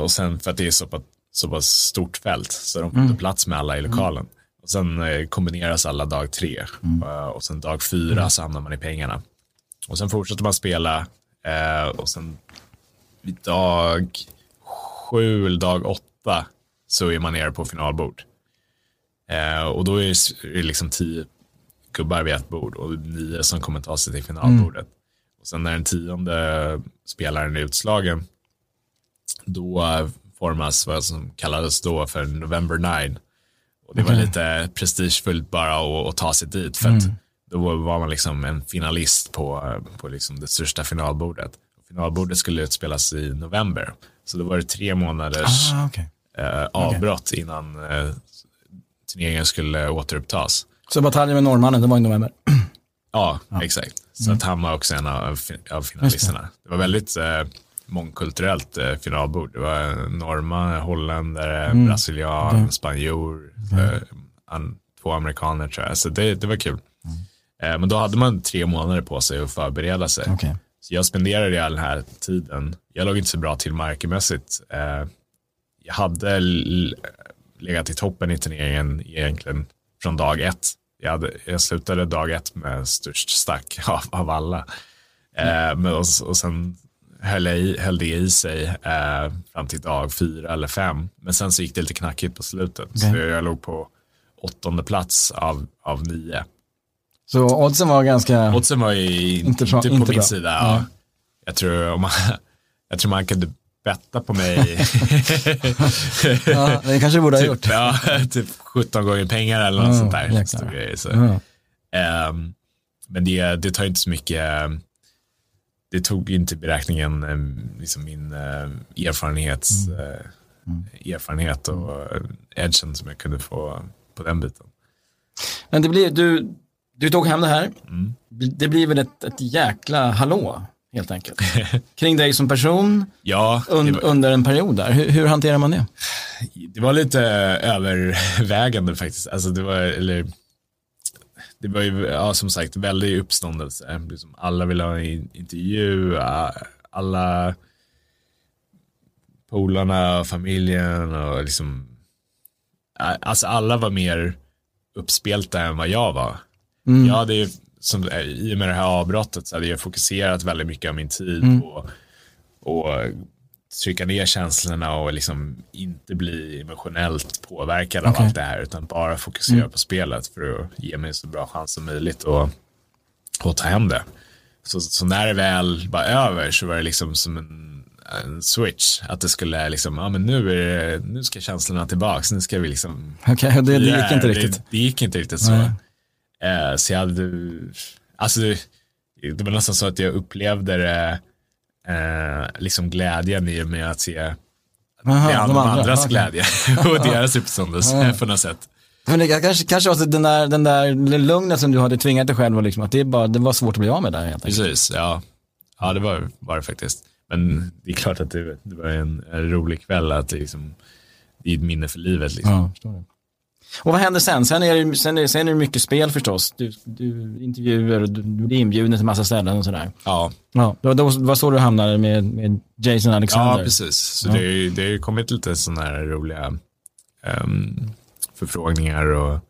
A: Och sen för att det är så pass, så pass stort fält så de får mm. plats med alla i lokalen. Mm. Och sen eh, kombineras alla dag tre mm. uh, och sen dag fyra mm. så hamnar man i pengarna. Och sen fortsätter man spela uh, och sen vid dag sju eller dag åtta så är man nere på finalbord. Och då är det liksom tio gubbar vid ett bord och nio som kommer ta sig till finalbordet. Mm. Och sen när den tionde spelaren är utslagen, då formas vad som kallades då för November 9. Och det okay. var lite prestigefullt bara att, att ta sig dit för att mm. då var man liksom en finalist på, på liksom det största finalbordet. Finalbordet skulle utspelas i november, så då var det tre månaders ah, okay. eh, avbrott okay. innan eh, turneringen skulle återupptas.
B: Så bataljen med norrmannen, det var i november?
A: ja, ja, exakt. Så mm. att han var också en av, av finalisterna. Det. det. var väldigt eh, mångkulturellt eh, finalbord. Det var norrman, holländare, mm. brasilian, mm. spanjor, eh, två amerikaner tror jag. Så det, det var kul. Mm. Eh, men då hade man tre månader på sig att förbereda sig. Okay. Så jag spenderade all den här tiden, jag låg inte så bra till markermässigt. Eh, jag hade legat i toppen i turneringen egentligen från dag ett. Jag, hade, jag slutade dag ett med störst stack av, av alla. Eh, men, och, och sen höll, i, höll det i sig eh, fram till dag fyra eller fem. Men sen så gick det lite knackigt på slutet. Okay. Så jag låg på åttonde plats av, av nio.
B: Så oddsen var ganska...
A: Oddsen var ju inte, inte på inte min bra. sida. Ja. Jag, tror, man, jag tror man kunde betta på mig.
B: ja, det kanske borde ha
A: typ,
B: gjort.
A: Ja, typ 17 gånger pengar eller något ja, sånt där. Så. Ja. Um, men det, det tar inte så mycket, det tog inte beräkningen um, liksom min uh, erfarenhets, mm. uh, erfarenhet och edgen som jag kunde få på den biten.
B: Men det blir, du, du tog hem det här. Mm. Det blir väl ett, ett jäkla hallå helt enkelt. Kring dig som person
A: ja,
B: un, var... under en period där. Hur, hur, hanterar man det?
A: Det var lite övervägande faktiskt. Alltså det var, eller, det var ju ja, som sagt väldigt uppståndelse. Liksom alla ville ha en intervju, alla polarna, familjen och liksom, alltså alla var mer uppspelta än vad jag var. Mm. Jag hade ju som, i och med det här avbrottet så hade jag fokuserat väldigt mycket av min tid mm. på att trycka ner känslorna och liksom inte bli emotionellt påverkad okay. av allt det här utan bara fokusera mm. på spelet för att ge mig så bra chans som möjligt och, och ta hem det. Så, så, när det väl var över så var det liksom som en, en switch. Att det skulle liksom, ja men nu, är det, nu ska känslorna tillbaks, nu ska vi liksom.
B: Okej, okay, det, det gick inte riktigt. Det,
A: det gick inte riktigt så. Eh, så jag hade, alltså det var nästan så att jag upplevde det, eh, liksom glädjen i och med att se Aha, de, andra, andras okay. glädje och deras uppståndelse på något sätt.
B: Men det kanske, kanske var den där, den där lugnet som du hade tvingat dig själv, och liksom, att det, bara, det var svårt att bli av med där helt
A: enkelt. Precis, ja. Ja, det var, var det faktiskt. Men det är klart att det, det var en, en rolig kväll, att det, liksom, det är ett minne för livet. Liksom. Ja,
B: och vad händer sen? Sen är det, sen är, sen är det mycket spel förstås. Du, du intervjuer och du, du blir inbjuden till massa ställen och sådär.
A: Ja.
B: ja då var så du hamnade med, med Jason Alexander.
A: Ja, precis. Så ja. Det, det har kommit lite sådana här roliga um, förfrågningar och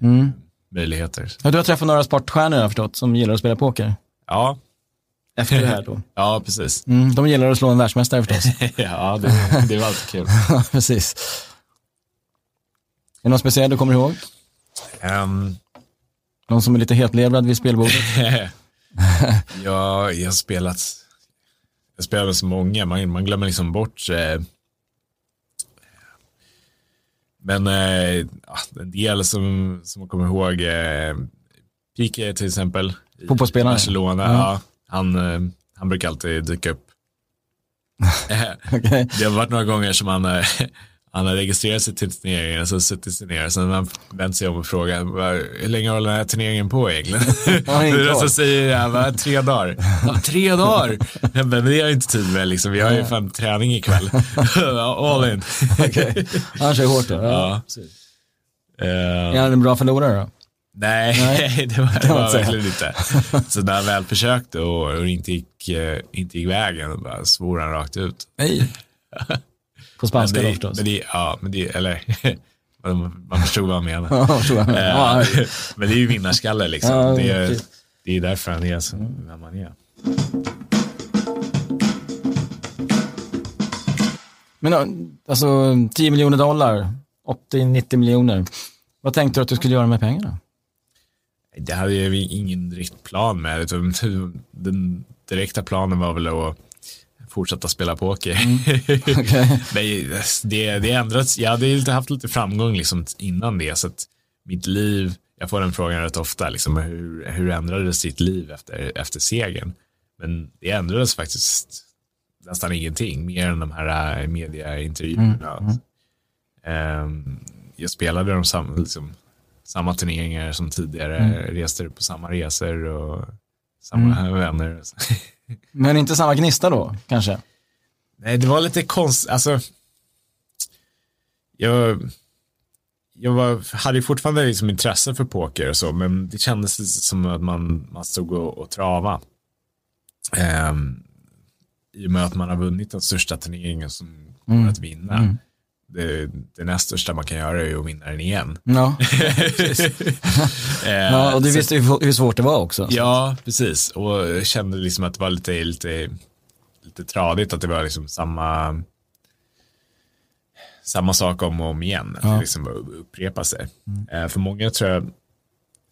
A: mm. möjligheter.
B: Ja, du har träffat några sportstjärnor jag har förstått som gillar att spela poker.
A: Ja.
B: Efter det här då.
A: ja, precis.
B: Mm, de gillar att slå en världsmästare förstås.
A: ja, det, det var alltid kul.
B: precis. Är det något speciellt du kommer ihåg?
A: Um,
B: Någon som är lite hetlevrad vid spelbordet?
A: ja, jag har spelat, jag spelar med så många, man, man glömmer liksom bort eh, men eh, en del som, som man kommer ihåg, eh, Pique till exempel.
B: Fotbollsspelaren?
A: Barcelona, ja. ja. han, eh, han brukar alltid dyka upp. okay. Det har varit några gånger som han, eh, han har registrerat sig till turneringen så suttit ner. Sen har han vänt sig om och frågat hur länge håller den här turneringen på egentligen? Ja, så säger jag bara, tre dagar. Ja, tre dagar? Men det har jag inte tid med liksom. Vi har ju fan träning ikväll. All in.
B: okay. Han kör hårt då. Ja. ja. Uh, är han en bra förlorare då?
A: Nej, Nej. det var, det var verkligen inte. Så när han väl försökte och, och inte, gick, uh, inte gick vägen, bara svor han rakt ut.
B: Nej. På spanska då förstås.
A: Men det, ja, men det, eller man förstod vad han menade. Eh, men det är ju vinnarskalle liksom. Ja, det, är, det är därför han är vem han är.
B: Men alltså 10 miljoner dollar, 80-90 miljoner. Vad tänkte du att du skulle göra med pengarna?
A: Det hade jag ingen direkt plan med. Den direkta planen var väl att fortsätta spela poker. Mm. Okay. det, det ändrats. Jag hade lite, haft lite framgång liksom innan det. Så att mitt liv, jag får den frågan rätt ofta, liksom, hur, hur ändrades ditt liv efter, efter segern? Men det ändrades faktiskt nästan ingenting, mer än de här äh, mediaintervjuerna. Mm. Mm. Jag spelade de sam, liksom, samma turneringar som tidigare, mm. reste på samma resor och samma mm. vänner.
B: Men inte samma gnista då, kanske?
A: Nej, det var lite konstigt. Alltså, jag, jag var, hade fortfarande liksom intresse för poker och så, men det kändes som att man, man stod och, och trava. Um, I och med att man har vunnit den största turneringen som kommer mm. att vinna. Mm. Det, det näst största man kan göra är att vinna den igen.
B: Ja, ja och du visste ju hur svårt det var också.
A: Ja, precis. Och jag kände liksom att det var lite, lite, lite tradigt att det var liksom samma samma sak om och om igen. Att ja. det liksom upprepa sig. Mm. Eh, för många tror jag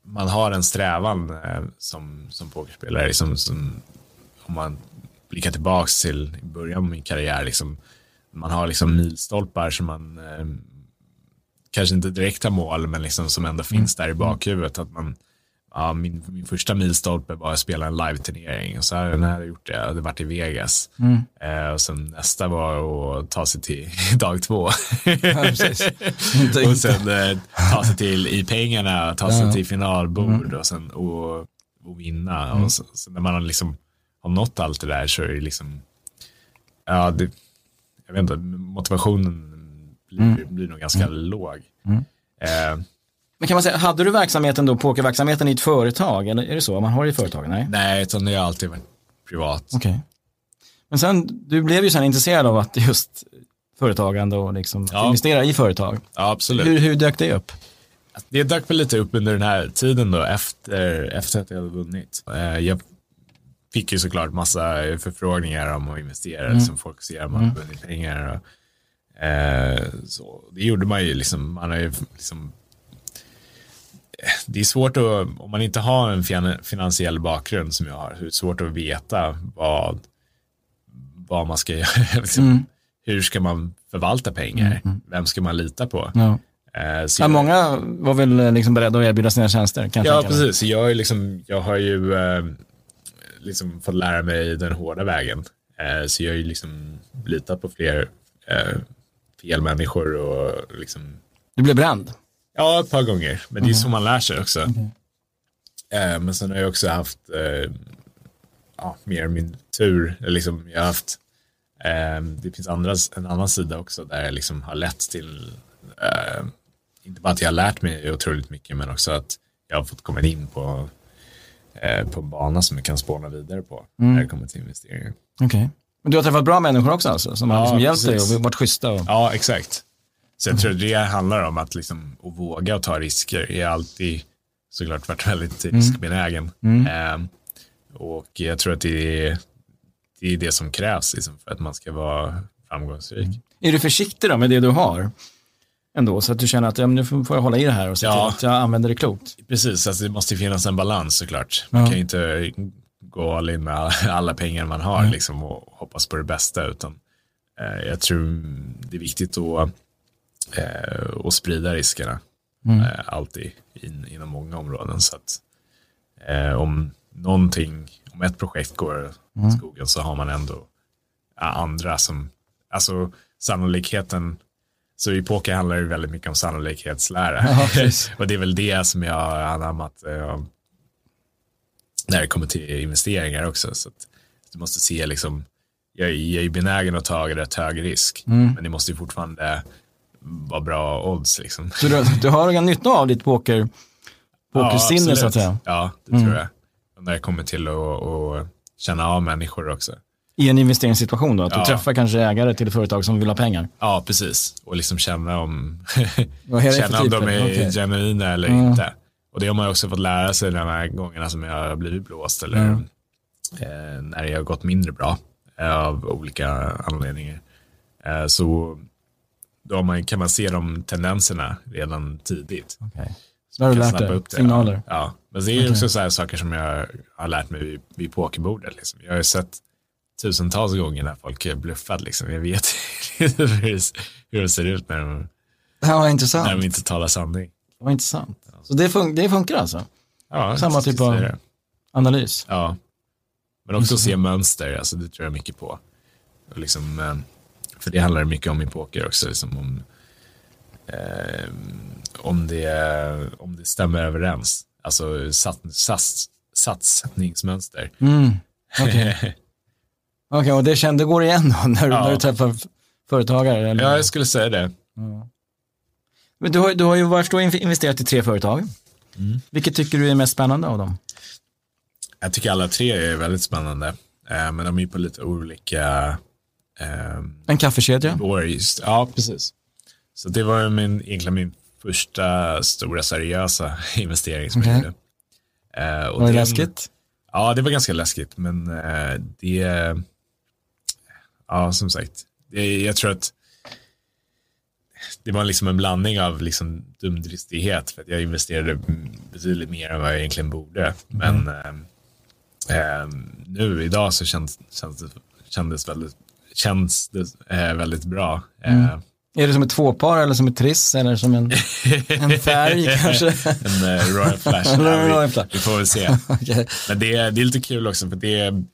A: man har en strävan eh, som, som pokerspelare. Liksom, som, om man blickar tillbaka till början av min karriär. Liksom, man har liksom milstolpar som man eh, kanske inte direkt har mål men liksom som ändå finns mm. där i bakhuvudet. Att man, ja, min, min första milstolpe var att spela en live-turnering och så här, när jag gjort det, det varit i Vegas. Mm. Eh, och sen nästa var att ta sig till dag två. Ja, och sen eh, ta sig till i pengarna, ta sig ja. till finalbord mm. och sen och, och vinna. Mm. Och så, så, när man liksom har nått allt det där så är det liksom, ja, det, jag vet inte, motivationen blir, mm. blir nog ganska mm. låg. Mm.
B: Eh, men kan man säga, hade du verksamheten då, pokerverksamheten i ett företag? Eller är det så? Man har det i företag? Nej,
A: Nej utan det har alltid varit privat.
B: Okay. Men sen, du blev ju sen intresserad av att just företagande och liksom ja. investera i företag.
A: Ja, absolut.
B: Hur, hur dök det upp?
A: Det dök väl lite upp under den här tiden då, efter, efter att jag hade vunnit. Eh, jag fick ju såklart massa förfrågningar om att investera, mm. liksom folk ser att man har mm. vunnit pengar. Och, eh, så, det gjorde man ju liksom, man har ju liksom det är svårt att, om man inte har en finansiell bakgrund som jag har, det är svårt att veta vad, vad man ska göra. Liksom, mm. Hur ska man förvalta pengar? Mm. mm. Vem ska man lita på? Ja.
B: Eh, ja, många var väl eh, liksom beredda att erbjuda sina tjänster?
A: Kanske ja, precis. Jag, är liksom, jag har ju eh, liksom fått lära mig den hårda vägen. Eh, så jag har ju liksom litat på fler eh, fel människor och liksom.
B: Du blev bränd?
A: Ja, ett par gånger. Men det är så man lär sig också. Eh, men sen har jag också haft ja, mer min tur. Liksom, jag har haft, eh, det finns andra, en annan sida också där jag liksom har lett till, eh, inte bara att jag har lärt mig otroligt mycket, men också att jag har fått komma in på, på en bana som jag kan spåna vidare på mm. när det kommer till investeringar.
B: Okay. Men du har träffat bra människor också alltså, som ja, har liksom hjälpt dig och varit schyssta? Och...
A: Ja, exakt. Så jag tror det handlar om att, liksom, att våga och ta risker. Jag har alltid såklart varit väldigt mm. riskbenägen. Mm. Eh, och jag tror att det är det, är det som krävs liksom, för att man ska vara framgångsrik. Mm.
B: Är du försiktig då med det du har? Ändå, så att du känner att ja, nu får jag hålla i det här och se ja. till att jag använder det klokt.
A: Precis, alltså det måste finnas en balans såklart. Man ja. kan ju inte gå all in med alla pengar man har mm. liksom, och hoppas på det bästa. Utan, eh, jag tror det är viktigt att eh, och sprida riskerna. Mm. Eh, alltid in, inom många områden. Så att eh, om någonting, om ett projekt går mm. skogen så har man ändå andra som, alltså sannolikheten, så i poker handlar det väldigt mycket om sannolikhetslära. Ja, och det är väl det som jag har anammat eh, när det kommer till investeringar också. Så du måste se liksom, jag, jag är benägen att ta rätt hög risk, mm. men det måste ju fortfarande var bra odds. Liksom.
B: Så du, du har en nytta av ditt poker, pokersinne ja, så att säga?
A: Ja, det mm. tror jag. när det kommer till att känna av människor också.
B: I en investeringssituation då? Att ja. du träffar kanske ägare till ett företag som vill ha pengar?
A: Ja, precis. Och liksom känna om, känna om de är okay. genuina eller mm. inte. Och det har man också fått lära sig de här gångerna som jag har blivit blåst eller mm. eh, när det har gått mindre bra eh, av olika anledningar. Eh, så då man, kan man se de tendenserna redan tidigt. Okay.
B: Så har du lärt dig, signaler.
A: Ja, men det är okay. också så saker som jag har lärt mig vid, vid pokerbordet. Liksom. Jag har ju sett tusentals gånger när folk är bluffade. Liksom. Jag vet hur det ser ut när de,
B: ja, intressant.
A: när de inte talar sanning.
B: Vad intressant. Så det, fun det funkar alltså? Ja, Samma typ av analys?
A: Ja, men också se mönster, alltså det tror jag mycket på. Och liksom, eh, för det handlar mycket om i poker också, liksom om, eh, om, det, om det stämmer överens. Alltså sats, sats, satsningsmönster.
B: Mm. Okej, okay. och det, kände, går igen då när, ja. när du träffar företagare? Eller?
A: Ja, jag skulle säga det.
B: Ja. Men du har, du har ju varit och investerat i tre företag. Mm. Vilket tycker du är mest spännande av dem?
A: Jag tycker alla tre är väldigt spännande. Eh, men de är på lite olika...
B: Eh, en kaffekedja?
A: Just, ja, precis. Så det var min, egentligen min första stora seriösa investering som okay. jag gjorde.
B: Eh, var det den, läskigt?
A: Ja, det var ganska läskigt. Men eh, det... Ja, som sagt. Jag tror att det var liksom en blandning av liksom dumdristighet för att jag investerade betydligt mer än vad jag egentligen borde. Mm. Men eh, eh, nu idag så känns, känns det, kändes väldigt, känns det eh, väldigt bra.
B: Mm. Eh, är det som ett tvåpar eller som ett triss eller som en, en färg kanske?
A: en uh, Royal Flash. Royal Flash. Vi, vi, får väl se. okay. Men det, det är lite kul också för det,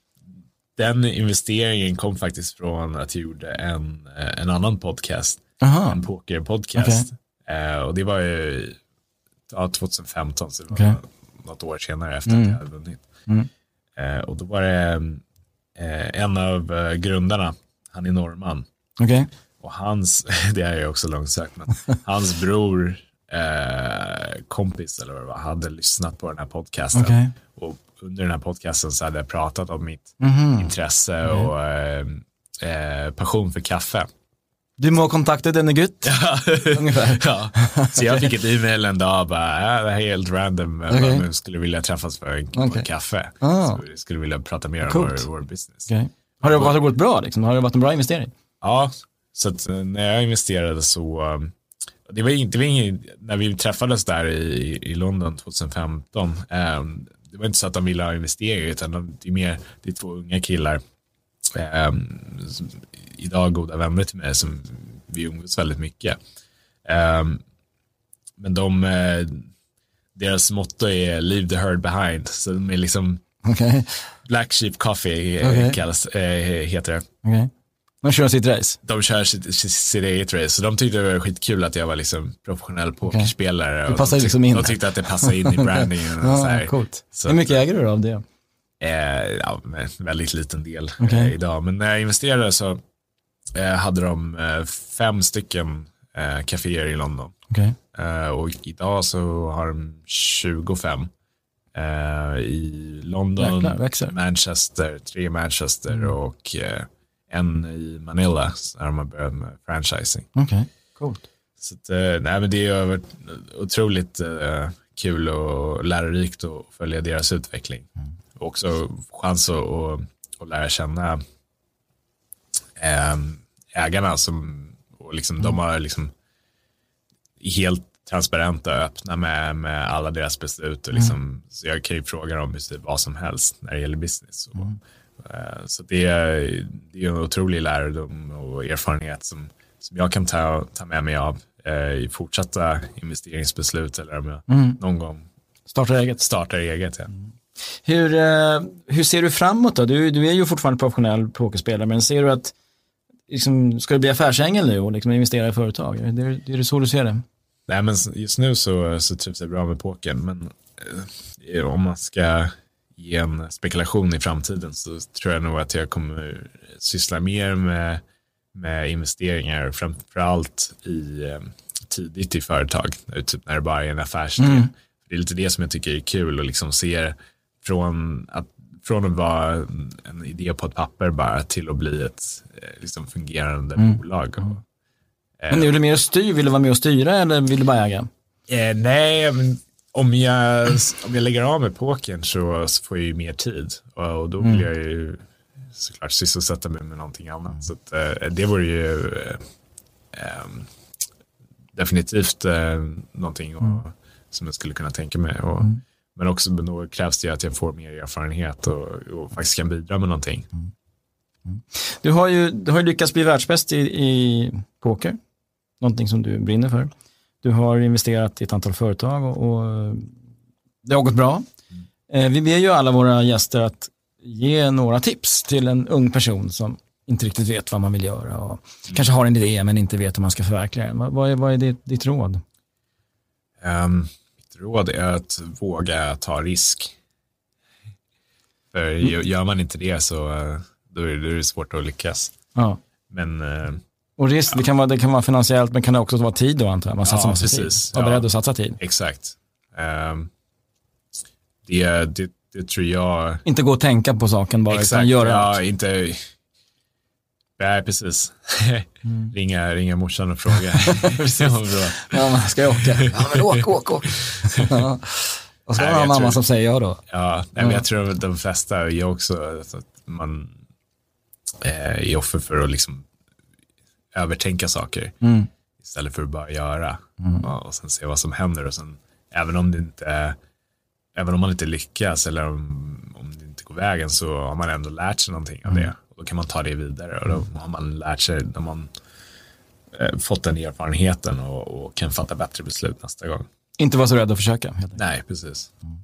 A: den investeringen kom faktiskt från att jag gjorde en, eh, en annan podcast Aha. en pokerpodcast. Okay. Uh, och det var ju ja, 2015, så det var okay. något år senare efter mm. att jag hade vunnit. Mm. Uh, och då var det en av grundarna, han är norrman.
B: Okay.
A: Och hans, det är jag också långsökt, men hans bror, kompis eller vad det var, hade lyssnat på den här podcasten. Okay. Under den här podcasten så hade jag pratat om mitt mm intresse och passion för kaffe.
B: Du må kontakta denne gutt.
A: Ja. Ungefär. ja. Så jag fick ett e-mail en dag, bara, äh, det här är helt random, okay. men skulle vilja träffas för en okay. kaffe. Ah. Så skulle vilja prata mer Coolt. om vår, vår business. Okay.
B: Har, det, har det gått bra? Liksom? Har det varit en bra investering?
A: Ja, så att eh, när jag investerade så, um, det var inte, när vi träffades där i, i London 2015, um, det var inte så att de ville ha investeringar, utan de, det är mer, det är två unga killar um, idag goda vänner till mig som vi umgås väldigt mycket. Um, men de, uh, deras motto är leave the herd behind. Så de är liksom okay. Black Sheep Coffee eh, okay. kallas, uh, heter det.
B: Okay. De kör sitt race?
A: De kör sitt, sitt, eget race. Så de tyckte det var skitkul att jag var liksom professionell pokerspelare.
B: Okay. Du passar
A: de,
B: liksom in.
A: De tyckte att det passade in i brandingen.
B: ja, så här. Coolt. Så Hur mycket äger du av det?
A: Eh, ja, väldigt liten del okay. eh, idag. Men när jag investerade så eh, hade de eh, fem stycken eh, kaféer i London.
B: Okay.
A: Eh, och idag så har de 25 eh, i London,
B: Jäklar,
A: Manchester, tre i Manchester mm. och en i Manila där de har börjat med franchising.
B: Okej, okay. coolt.
A: Så att, nej, men det varit otroligt kul och lärorikt att följa deras utveckling. Mm. Och också chans att, att, att lära känna Ehm, ägarna som, och liksom, mm. de har liksom helt transparenta och öppna med, med alla deras beslut. Och liksom, mm. Så jag kan ju fråga dem vad som helst när det gäller business. Och, mm. Så det är, det är en otrolig lärdom och erfarenhet som, som jag kan ta, ta med mig av uh, i fortsatta investeringsbeslut eller om jag mm. någon gång
B: startar eget.
A: Startar eget ja.
B: Mm. Hur, uh, hur ser du framåt då? Du, du är ju fortfarande professionell pokerspelare, men ser du att liksom, ska du bli affärsängel nu och liksom investera i företag? Är det, är det så du ser det?
A: Nej, men just nu så, så trivs jag bra med pokern, men eh, om man ska ge en spekulation i framtiden så tror jag nog att jag kommer syssla mer med, med investeringar, framförallt i eh, tidigt i företag, typ när det bara är en affärsidé. Mm. Det är lite det som jag tycker är kul och liksom se från att från att vara en idé på ett papper bara till att bli ett eh, liksom, fungerande mm. bolag. Och,
B: men är du mer styr, vill du vara med och styra eller vill du bara äga?
A: Eh, nej, men om jag, om jag lägger av med pokern så, så får jag ju mer tid och, och då vill mm. jag ju såklart sysselsätta mig med någonting annat. Så att, eh, det vore ju eh, ehm, definitivt eh, någonting att mm. som jag skulle kunna tänka mig. Och, mm. Men också då krävs det att jag får mer erfarenhet och, och faktiskt kan bidra med någonting. Mm.
B: Mm. Du, har ju, du har ju lyckats bli världsbäst i, i poker, någonting som du brinner för. Du har investerat i ett antal företag och, och det har gått bra. Mm. Eh, vi ber ju alla våra gäster att ge några tips till en ung person som inte riktigt vet vad man vill göra och mm. kanske har en idé men inte vet hur man ska förverkliga den. Vad, är, vad är ditt, ditt råd?
A: Um, mitt råd är att våga ta risk. För mm. gör man inte det så då är det svårt att lyckas. Ja. Men,
B: och risk, ja. det, kan vara, det kan vara finansiellt men kan det också vara tid då antar jag? Man satsar ja, precis. tid. Var beredd att satsa tid.
A: Exakt. Um, det, det, det tror jag.
B: Inte gå och tänka på saken bara, Exakt, utan göra
A: ja, något. inte Nej, precis. Mm. ringa, ringa morsan och fråga.
B: ja, ska jag åka? Ja, men åk, åk, åk. Ja. Och så har man mamma tror, som säger ja då.
A: Ja, nej, men jag tror att de flesta, jag också, att man eh, är offer för att liksom övertänka saker. Mm. Istället för att bara göra. Mm. Och sen se vad som händer. Och sen, även om det inte även om man inte lyckas eller om, om det inte går vägen så har man ändå lärt sig någonting av mm. det. Och då kan man ta det vidare och då har man lärt sig, har man eh, fått den erfarenheten och, och, kan fatta bättre beslut nästa gång.
B: Inte vara så rädd att försöka.
A: Nej, precis.
B: Mm.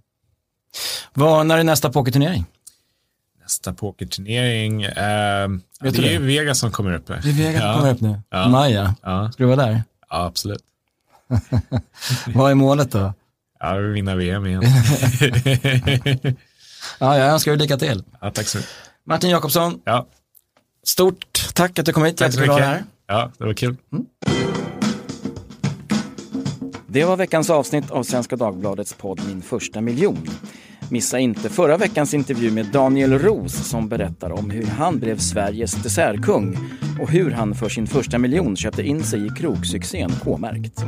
B: Vad, när är nästa pokerturnering?
A: Nästa pokerturnering, eh, det är ju Vegas som kommer upp. Det
B: är Vegas som kommer upp nu. Ja. Maja, ja. ska du vara där?
A: Ja, absolut.
B: Vad är målet då?
A: Ja, vi vinna VM igen.
B: ja, jag önskar dig lycka till.
A: Ja, tack så mycket.
B: Martin Jakobsson,
A: ja.
B: stort tack att du kom hit.
A: Tack så mycket. Här. Ja, det var kul. Mm.
B: Det var veckans avsnitt av Svenska Dagbladets podd Min första miljon. Missa inte förra veckans intervju med Daniel Ros som berättar om hur han blev Sveriges dessertkung och hur han för sin första miljon köpte in sig i krogsuccén K-märkt.